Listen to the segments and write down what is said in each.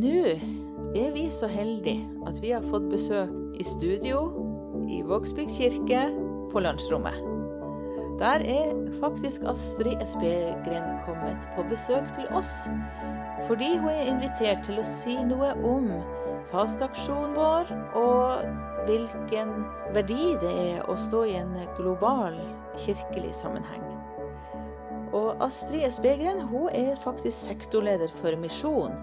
Nå er vi så heldige at vi har fått besøk i studio i Vågsbygd kirke på lunsjrommet. Der er faktisk Astrid Espegren kommet på besøk til oss, fordi hun er invitert til å si noe om fastaksjonen vår, og hvilken verdi det er å stå i en global kirkelig sammenheng. Og Astrid Espegren hun er faktisk sektorleder for misjon.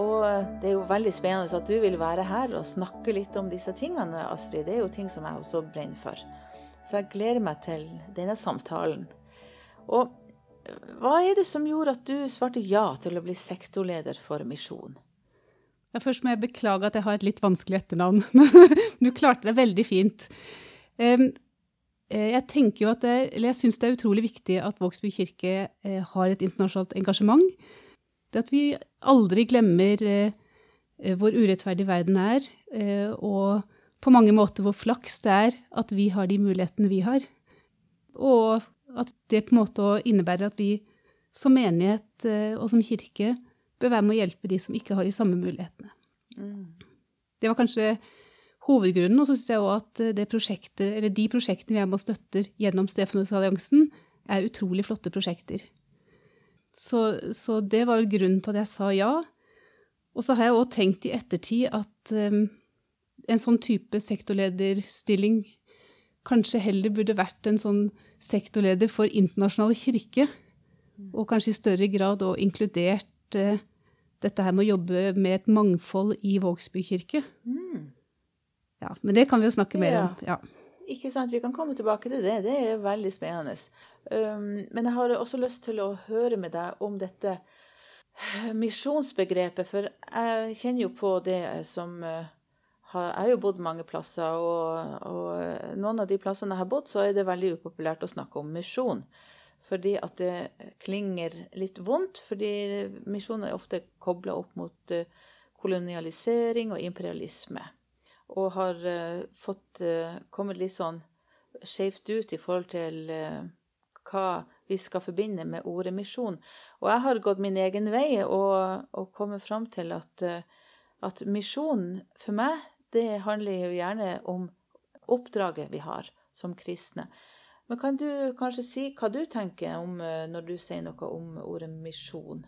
Og det er jo veldig spennende at du vil være her og snakke litt om disse tingene, Astrid. Det er jo ting som jeg også brenner for. Så jeg gleder meg til denne samtalen. Og hva er det som gjorde at du svarte ja til å bli sektorleder for misjon? Ja, først må jeg beklage at jeg har et litt vanskelig etternavn. Men du klarte det veldig fint. Um, jeg tenker jo at det, eller jeg syns det er utrolig viktig at Vågsby kirke eh, har et internasjonalt engasjement. Det at vi aldri glemmer eh, hvor urettferdig verden er, eh, og på mange måter hvor flaks det er at vi har de mulighetene vi har. Og at det på en måte innebærer at vi som menighet og som kirke bør være med å hjelpe de som ikke har de samme mulighetene. Mm. Det var kanskje hovedgrunnen. Og så syns jeg òg at det prosjektet, eller de prosjektene vi er med og støtter gjennom Stefanusalliansen, er utrolig flotte prosjekter. Så, så, det var grunnen til at jeg sa ja. Og så har jeg òg tenkt i ettertid at um, en sånn type sektorlederstilling kanskje heller burde vært en sånn sektorleder for internasjonale kirke. Og kanskje i større grad òg inkludert uh, dette her med å jobbe med et mangfold i Vågsby kirke. Mm. Ja, men det kan vi jo snakke mer ja. om. Ja. Ikke sant, Vi kan komme tilbake til det. Det er veldig spennende. Um, men jeg har også lyst til å høre med deg om dette misjonsbegrepet. For jeg kjenner jo på det som har, Jeg har jo bodd mange plasser, og, og noen av de plassene jeg har bodd, så er det veldig upopulært å snakke om misjon. Fordi at det klinger litt vondt. Fordi misjon er ofte kobla opp mot uh, kolonialisering og imperialisme og har fått kommet litt sånn skjevt ut i forhold til hva vi skal forbinde med ordet misjon. Og jeg har gått min egen vei og, og kommet fram til at, at misjon for meg, det handler jo gjerne om oppdraget vi har som kristne. Men kan du kanskje si hva du tenker om når du sier noe om ordet misjon?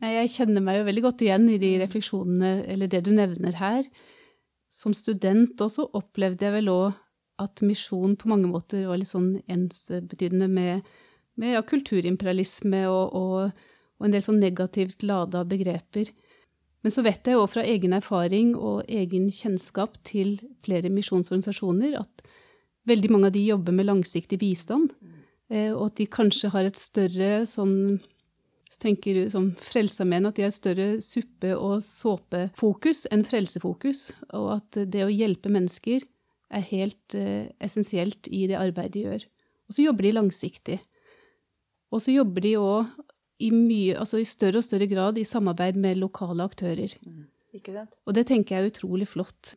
Jeg kjenner meg jo veldig godt igjen i de refleksjonene, eller det du nevner her som student også opplevde jeg vel òg at misjon på mange måter var litt sånn ensbetydende med, med ja, kulturimperialisme og, og, og, en del sånn negativt lada begreper. Men så vet jeg jo fra egen erfaring og egen kjennskap til flere misjonsorganisasjoner at veldig mange av de jobber med langsiktig bistand, eh, og at de kanskje har et større sånn så tenker du som Frelsesarmeen at de har større suppe- og såpefokus enn frelsefokus, og at det å hjelpe mennesker er helt uh, essensielt i det arbeidet de gjør. Og så jobber de langsiktig. Og så jobber de òg i, altså i større og større grad i samarbeid med lokale aktører. Mm. Og det tenker jeg er utrolig flott.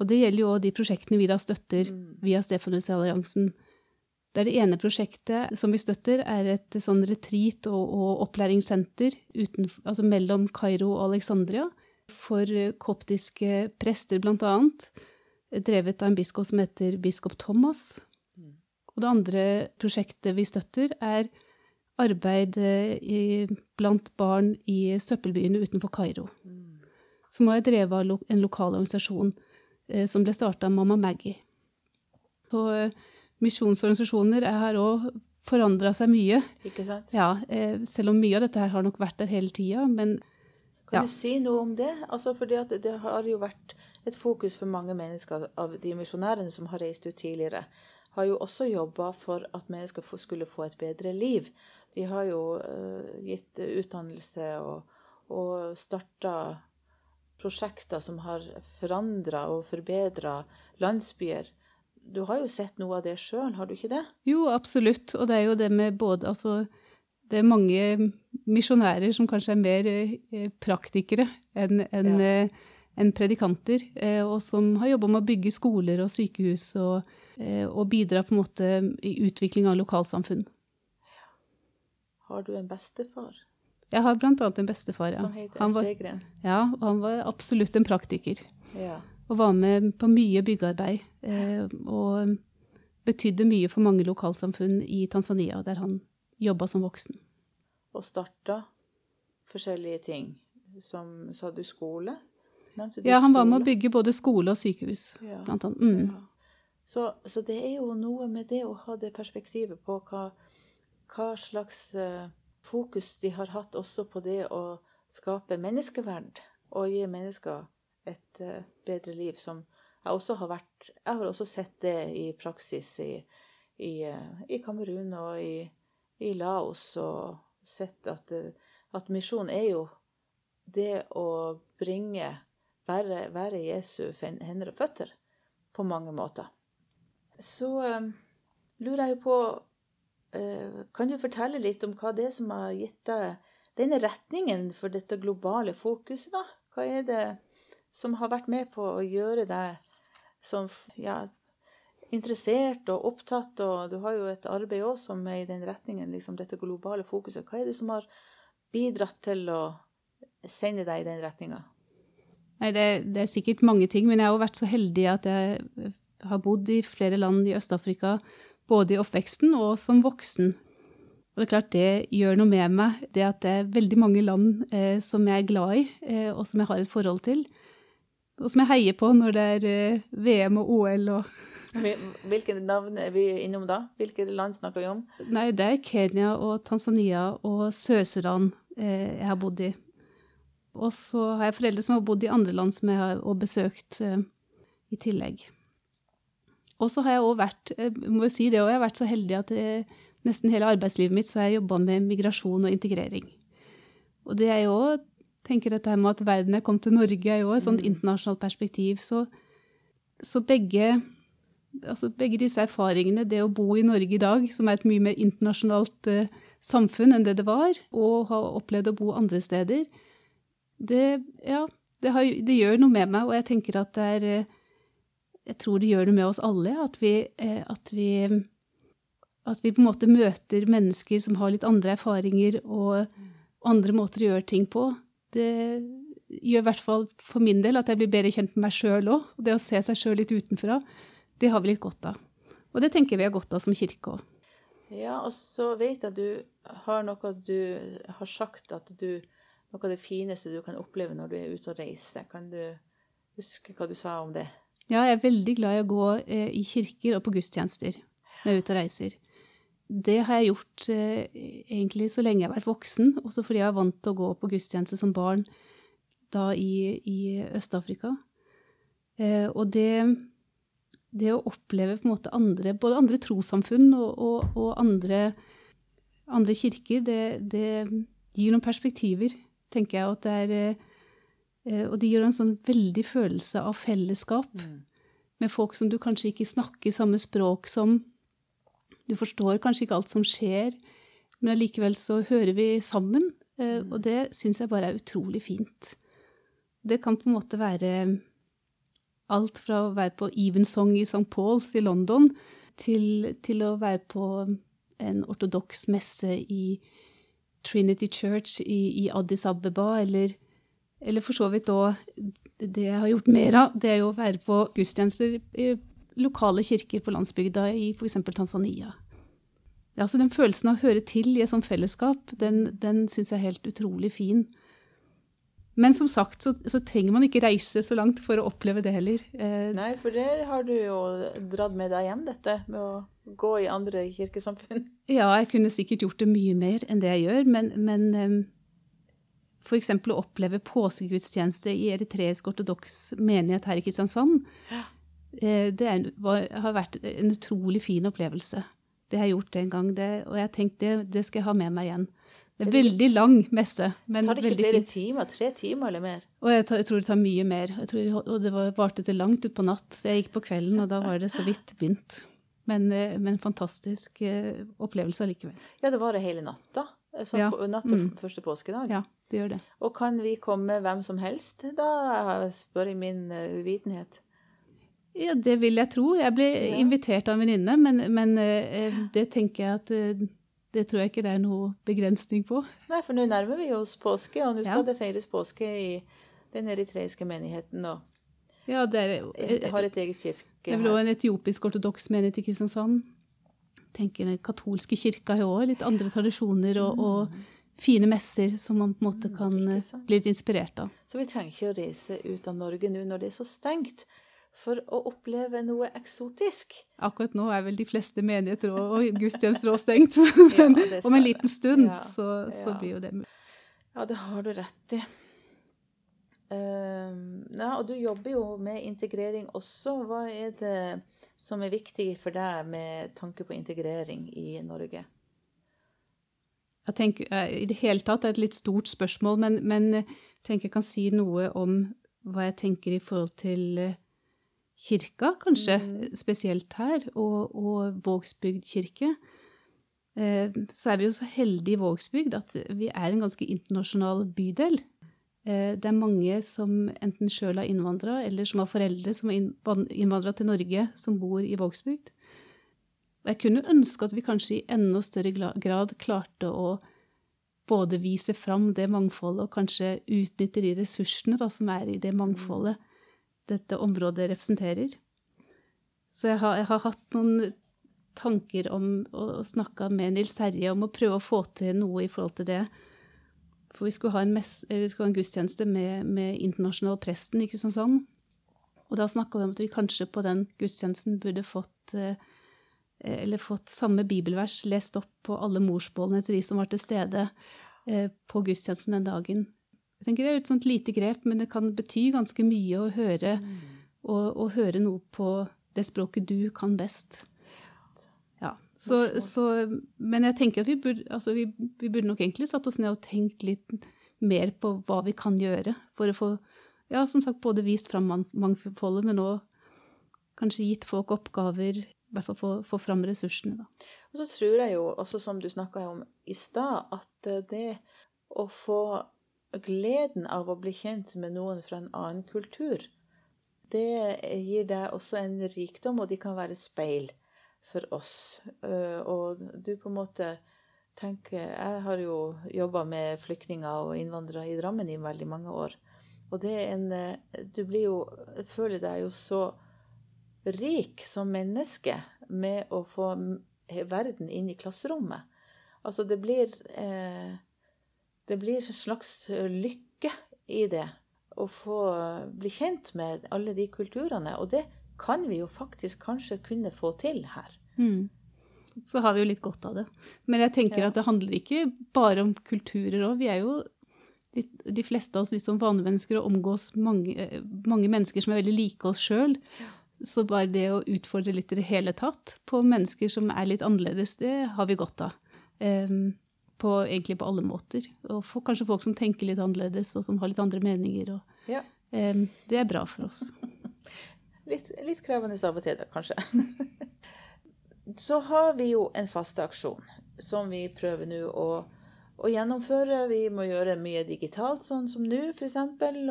Og det gjelder jo òg de prosjektene vi da støtter mm. via Stefanusalliansen. Der det ene prosjektet som vi støtter, er et sånn retreat- og, og opplæringssenter uten, altså mellom Kairo og Alexandria for koptiske prester, blant annet. Drevet av en biskop som heter biskop Thomas. Og det andre prosjektet vi støtter, er arbeid i, blant barn i søppelbyene utenfor Kairo. Som er drevet av en lokal organisasjon eh, som ble starta av Mamma Maggie. Så misjonsorganisasjoner har òg forandra seg mye. Ikke sant? Ja, eh, selv om mye av dette her har nok vært der hele tida, men Kan ja. du si noe om det? Altså, for det har jo vært et fokus for mange mennesker av de misjonærene som har reist ut tidligere, har jo også jobba for at mennesker skulle få et bedre liv. De har jo uh, gitt utdannelse og, og starta prosjekter som har forandra og forbedra landsbyer du har jo sett noe av det sjøl, har du ikke det? Jo, absolutt. Og det er jo det med både Altså, det er mange misjonærer som kanskje er mer eh, praktikere enn en, ja. En predikanter, eh, og som har jobba med å bygge skoler og sykehus og, eh, og bidra på en måte i utvikling av lokalsamfunn. Har du en bestefar? Jeg har annet en bestefar. Ja. som heter Spegren. ja, og han var absolutt en praktiker. Ja. Og var med på mye byggearbeid. Eh, og betydde mye for mange lokalsamfunn i Tanzania, der han jobba som voksen. Og starta forskjellige ting. Som sa du skole? Ja, han var med å bygge både skole og sykehus, Ja. blant annet. Mm. Ja. Så, så det er jo noe med det å ha det perspektivet på hva, hva slags uh, fokus de har hatt også på det å skape menneskeverd og gi mennesker et uh, bedre liv, som jeg også har vært Jeg har også sett det i praksis i, i, uh, i Kamerun og i, i Laos, og sett at, at misjon er jo det å bringe være, være Jesu hender og føtter på mange måter. Så eh, lurer jeg på uh, Kan du fortelle litt om hva det er som har gitt deg denne retningen for dette globale fokuset, da? Hva er det som har vært med på å gjøre deg som ja, interessert og opptatt, og du har jo et arbeid òg som er i den retningen, liksom dette globale fokuset. Hva er det som har bidratt til å sende deg i den retninga? Nei, det, det er sikkert mange ting, men jeg har jo vært så heldig at jeg eh, har bodd i flere land i Øst-Afrika, både i oppveksten og som voksen. Og det er klart det gjør noe med meg, det at det er veldig mange land eh, som jeg er glad i, eh, og som jeg har et forhold til. Og som jeg heier på når det er eh, VM og OL og Hvilke navn er vi innom da? Hvilke land snakker vi om? Nei, det er Kenya og Tanzania og Sør-Sudan eh, jeg har bodd i. Og så har jeg foreldre som har bodd i andre land som jeg har og besøkt eh, i tillegg. Og så har jeg òg vært jeg må jo si det også, jeg har vært så heldig at jeg, nesten hele arbeidslivet mitt så har jeg jobba med migrasjon og integrering. Og det er jo tenker dette med at verden er kommet til Norge, er jo et sånt Mm. internasjonalt perspektiv. Så, så begge, altså begge disse erfaringene, det å bo i Norge i dag, som er et mye mer internasjonalt eh, samfunn enn det det var, og ha opplevd å bo andre steder, det, ja, det, har, det gjør noe med meg, og jeg tenker at det er eh, Jeg tror det gjør noe med oss alle, at vi, eh, at vi at vi på en måte møter mennesker som har litt andre erfaringer og andre måter å gjøre ting på. Det gjør i hvert fall for min del at jeg blir bedre kjent med meg sjøl òg. Og det å se seg sjøl litt utenfra, det har vi litt godt av. Og det tenker vi har godt av som kirke òg. Ja, og så vet jeg at du har noe du har sagt at du Noe av det fineste du kan oppleve når du er ute og reiser. Kan du huske hva du sa om det? Ja, jeg er veldig glad i å gå eh, i kirker og på gudstjenester når jeg er ute og reiser. Det har jeg gjort eh, egentlig så lenge jeg har vært voksen, også fordi jeg er vant til å gå på gudstjeneste som barn da i, i Øst-Afrika. Eh, og det, det å oppleve på en måte andre, både andre trossamfunn og, og, og andre, andre kirker, det, det gir noen perspektiver, tenker jeg. At det er, eh, og det gir en sånn veldig følelse av fellesskap med folk som du kanskje ikke snakker samme språk som. Du forstår kanskje ikke alt som skjer, men allikevel så hører vi sammen. eh, Og det syns jeg bare er utrolig fint. Det kan på en måte være alt fra å være på Evensong i St. Pauls i London til, til å være på en ortodoks messe i Trinity Church i, i Addis Abeba, eller, eller for så vidt òg det jeg har gjort mer av, det er jo å være på gudstjenester i lokale kirker på landsbygda i f.eks. Tanzania. Ja, så den følelsen av å høre til i et sånt fellesskap, den, den syns jeg er helt utrolig fin. Men som sagt så, så, trenger man ikke reise så langt for å oppleve det heller. Eh, Nei, for det har du jo dratt med deg hjem, dette med å gå i andre kirkesamfunn. ja, jeg kunne sikkert gjort det mye mer enn det jeg gjør, men, men eh, for eksempel å oppleve påskegudstjeneste i eritreisk ortodoks menighet her i Kristiansand, Ja. eh, det er, var, har vært en utrolig fin opplevelse. Det har jeg gjort en gang, det, og jeg har tenkt det, det skal jeg ha med meg igjen. Det er veldig lang messe, men Tar det ikke flere fint. timer? Tre timer eller mer? Jeg, tar, jeg tror det tar mye mer. Jeg tror, og det var, varte til langt utpå natt, så jeg gikk på kvelden, og da var det så vidt begynt. Men, eh, men fantastisk eh, opplevelse allikevel. Ja, det varer hele natta. Sånn Ja. på natt til Mm. første påskedag. Ja, det gjør det. Og kan vi komme hvem som helst? Da spør jeg min uvitenhet. Ja, det vil jeg tro. Jeg ble Ja. invitert av en venninne, men, men det tenker jeg at det tror jeg ikke det er noe begrensning på. Nei, for nå nærmer vi oss påske, og nå skal Ja. det feires påske i den eritreiske menigheten. og Ja, det er, Jeg har et eget kirke det er vel òg en etiopisk ortodoks menighet i Kristiansand. tenker Den katolske kirka har òg litt andre tradisjoner og, og fine messer som man på en måte kan Mm, ikke eh, bli litt inspirert av. Så vi trenger ikke å reise ut av Norge nå når det er så stengt, for å oppleve noe eksotisk. Akkurat nå er vel de fleste menigheter og gudstjenester også stengt, men ja, om en liten stund Ja, så, så ja. blir jo det mulig. Ja, det har du rett i. Ehm, ja, og du jobber jo med integrering også. Hva er det som er viktig for deg med tanke på integrering i Norge? Jeg tenker, eh, I det hele tatt er det et litt stort spørsmål, men, men jeg tenker jeg kan si noe om hva jeg tenker i forhold til eh, kirka, kanskje, Mm. spesielt her, og, og Vågsbygd kirke. Eh, Så er vi jo så heldige i Vågsbygd at vi er en ganske internasjonal bydel. Eh, Det er mange som enten sjøl har innvandra, eller som har foreldre som har innvandra til Norge, som bor i Vågsbygd. Jeg kunne ønske at vi kanskje i enda større grad klarte å både vise fram det mangfoldet og kanskje utnytte de ressursene da, som er i det mangfoldet dette området representerer. Så jeg har, jeg har hatt noen tanker om å snakke med Nils Terje om å prøve å få til noe i forhold til det. For vi skulle ha en, mess, eh, skulle ha en gudstjeneste med, med internasjonal presten i Kristiansand. Og da snakka vi om at vi kanskje på den gudstjenesten burde fått eh, eller fått samme bibelvers lest opp på alle morsmålene til de som var til stede eh, på gudstjenesten den dagen. Jeg tenker Det er et sånt lite grep, men det kan bety ganske mye å høre, og, og høre noe på det språket du kan best. Så, så, Men jeg tenker at vi burde, altså vi, vi burde nok egentlig satt oss ned og tenkt litt mer på hva vi kan gjøre for å få ja, som sagt, både vist fram mangfoldet, men òg kanskje gitt folk oppgaver, i hvert fall få, få fram ressursene. Da. Og så tror jeg jo, også som du snakka om i stad, at eh, det å få gleden av å bli kjent med noen fra en annen kultur, det gir deg også en rikdom, og de kan være et speil for oss. Eh, Og du på en måte tenker Jeg har jo jobba med flyktninger og innvandrere i Drammen i veldig mange år. Og det er en eh, Du blir jo Føler deg jo så rik som menneske med å få verden inn i klasserommet. Altså, det blir eh, Det blir en slags lykke i det å få bli kjent med alle de kulturene. Og det kan vi jo faktisk kanskje kunne få til her. Mm. Så har vi jo litt godt av det. Men jeg tenker Ja. at det handler ikke bare om kulturer òg. Vi er jo de, fleste av oss litt som vanemennesker og omgås mange, eh, mange mennesker som er veldig like oss sjøl. Så bare det å utfordre litt i det hele tatt på mennesker som er litt annerledes, det har vi godt av. Um, på, egentlig på alle måter. Og for, kanskje folk som tenker litt annerledes, og som har litt andre meninger. Og, Ja. um, det er bra for oss. Litt, litt krevende av og til, da, kanskje. Så har vi jo en faste aksjon som vi prøver nå å, å gjennomføre. Vi må gjøre mye digitalt, sånn som nå f.eks.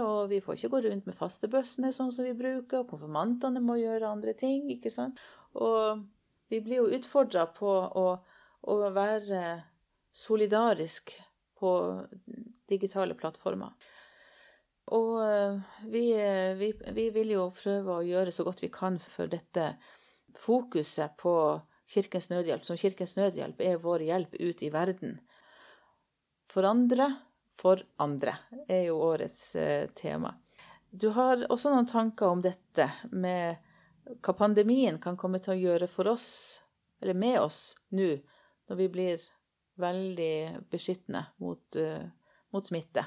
Og vi får ikke gå rundt med fastebøssene sånn som vi bruker. Og konfirmantene må gjøre andre ting. ikke sant? Og vi blir jo utfordra på å, å være solidarisk på digitale plattformer. Og eh, vi, eh, vi, vi vil jo prøve å gjøre så godt vi kan for dette fokuset på Kirkens Nødhjelp, som Kirkens Nødhjelp er vår hjelp ut i verden. For andre, for andre, er jo årets eh, tema. Du har også noen tanker om dette med hva pandemien kan komme til å gjøre for oss, eller med oss, nå, når vi blir veldig beskyttende mot, mot smitte.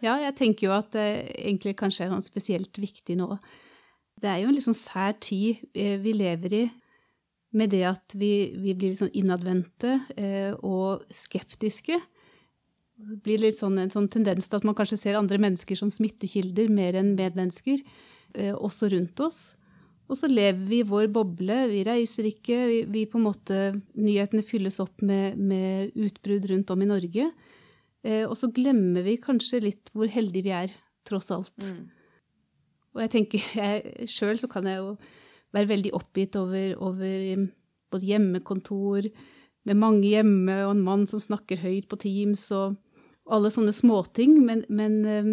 Ja, jeg tenker jo at det egentlig kanskje er noe spesielt viktig nå. Det er jo en litt sånn sær tid eh, vi lever i, med det at vi, vi blir litt sånn innadvendte eh, og skeptiske. Det blir litt sånn, en sånn tendens til at man kanskje ser andre mennesker som smittekilder mer enn medmennesker, eh, også rundt oss. Og så lever vi i vår boble, vi reiser ikke, vi, vi på en måte Nyhetene fylles opp med, med utbrudd rundt om i Norge. Eh, og så glemmer vi kanskje litt hvor heldige vi er, tross alt. Og jeg tenker, Sjøl så kan jeg jo være veldig oppgitt over, over um, både hjemmekontor, med mange hjemme og en mann som snakker høyt på Teams og alle sånne småting. Men, men, eh,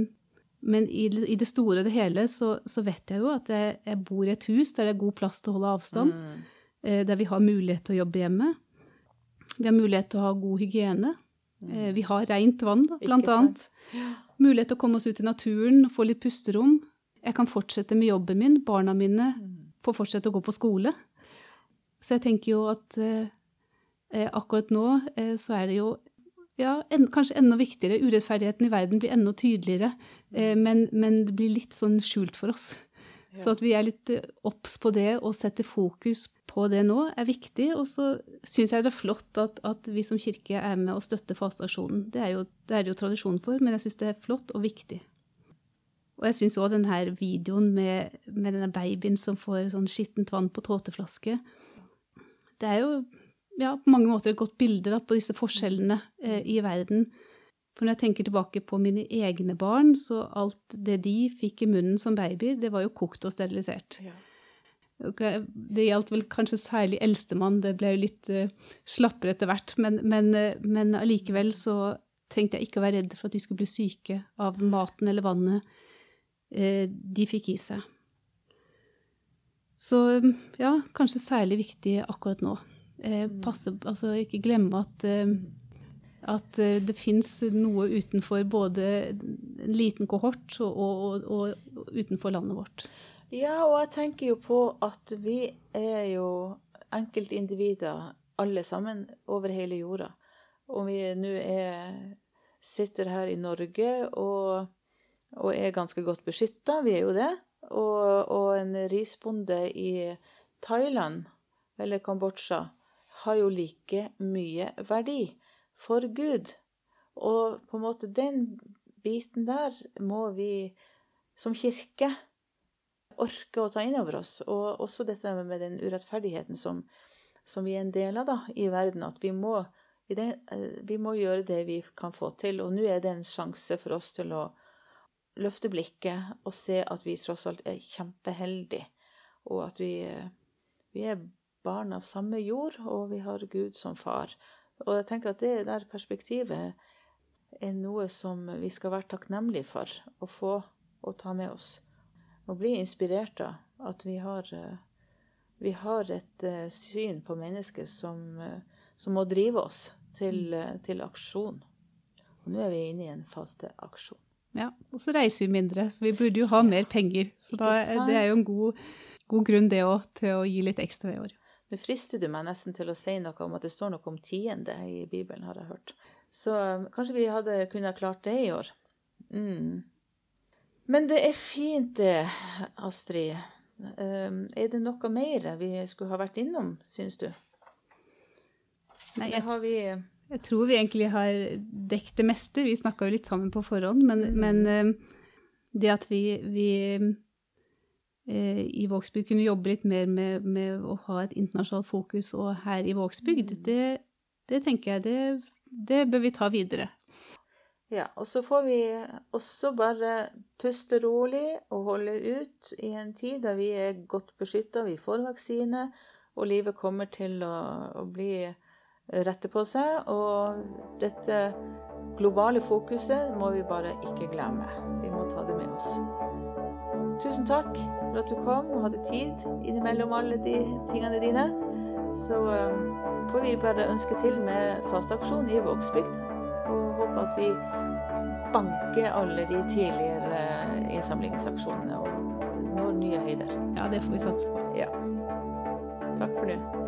men i, i, det store og det hele så, så vet jeg jo at jeg, jeg, bor i et hus der det er god plass til å holde avstand. Mm. Eh, der vi har mulighet til å jobbe hjemme. Vi har mulighet til å ha god hygiene. Mm. Eh, vi har rent vann, blant annet. Mulighet til å komme oss ut i naturen, få litt pusterom. Jeg kan fortsette med jobben min. Barna mine mm. får fortsette å gå på skole. Så jeg tenker jo at eh, eh, akkurat nå eh, så er det jo ja, en, kanskje enda viktigere. Urettferdigheten i verden blir enda tydeligere. Eh, men, men, det blir litt sånn skjult for oss. Så at vi er litt eh, obs på det og setter fokus på det nå, er viktig. Og så syns jeg det er flott at, at, vi som kirke er med og støtter fasteaksjonen. Det er jo, det er jo tradisjon for, men jeg syns det er flott og viktig. Og jeg syns òg denne videoen med, med, denne babyen som får sånn skittent vann på tåteflaske Det er jo ja, på mange måter et godt bilde da, på disse forskjellene eh, i verden. For når jeg tenker tilbake på mine egne barn, så alt det de fikk i munnen som babyer, det var jo kokt og sterilisert. Ja. Det gjaldt vel kanskje særlig eldstemann, det ble jo litt uh, slappere etter hvert. Men, men, uh, men, allikevel så tenkte jeg ikke å være redd for at de skulle bli syke av maten eller vannet uh, de fikk i seg. Så ja, kanskje særlig viktig akkurat nå. Mm. Passe, altså ikke glemme at, at det fins noe utenfor både en liten kohort og, og, og, og utenfor landet vårt. Ja, og jeg tenker jo på at vi er jo enkeltindivider alle sammen over hele jorda. Om vi nå sitter her i Norge og, og er ganske godt beskytta, vi er jo det, og, og, en risbonde i Thailand eller Kambodsja har jo like mye verdi for Gud. Og på en måte den biten der må vi som kirke orke å ta inn over oss. Og også dette med den urettferdigheten som, som vi er en del av da, i verden. At vi må, det, eh, vi må, gjøre det vi kan få til. Og nå er det en sjanse for oss til å løfte blikket og se at vi tross alt er kjempeheldige. Og at vi, vi er barn av samme jord, og vi har Gud som far. Og jeg tenker at det der perspektivet er noe som vi skal være takknemlige for å få og ta med oss Og bli inspirert av at vi har, eh, vi har et eh, syn på mennesket som, eh, som må drive oss til, mm. til, aksjon. Og nå er vi inne i en faste aksjon. Ja, og så reiser vi mindre, så vi burde jo ha mer penger. Så da, det er jo en god, god grunn det òg, til å gi litt ekstra i år. Nå frister du meg nesten til å si noe om at det står noe om tiende i Bibelen, har jeg hørt. Så kanskje vi hadde kunnet klart det i år. Mm. Men det er fint det, Astrid. Ehm, er det noe mer vi skulle ha vært innom, syns du? Nei, jeg, vi... jeg, tror vi egentlig har dekket det meste. Vi snakka jo litt sammen på forhånd, men, mm. men ehm, det at vi, vi i Vågsbygd kunne jobbe litt mer med, med, å ha et internasjonalt fokus, og her i Vågsbygd, mm. det, det, tenker jeg det, det bør vi ta videre. Ja, og så får vi også bare puste rolig og holde ut i en tid da vi er godt beskytta, vi får vaksine, og livet kommer til å, å bli rette på seg. Og dette globale fokuset må vi bare ikke glemme. Vi må ta det med oss. Tusen takk for at du kom og hadde tid innimellom alle de tingene dine. Så um, får vi bare ønske til med fasteaksjon i Vågsbygd Og håpe at vi banker alle de tidligere innsamlingsaksjonene og når nye høyder. Ja, det får vi satse på. Ja. Takk for det.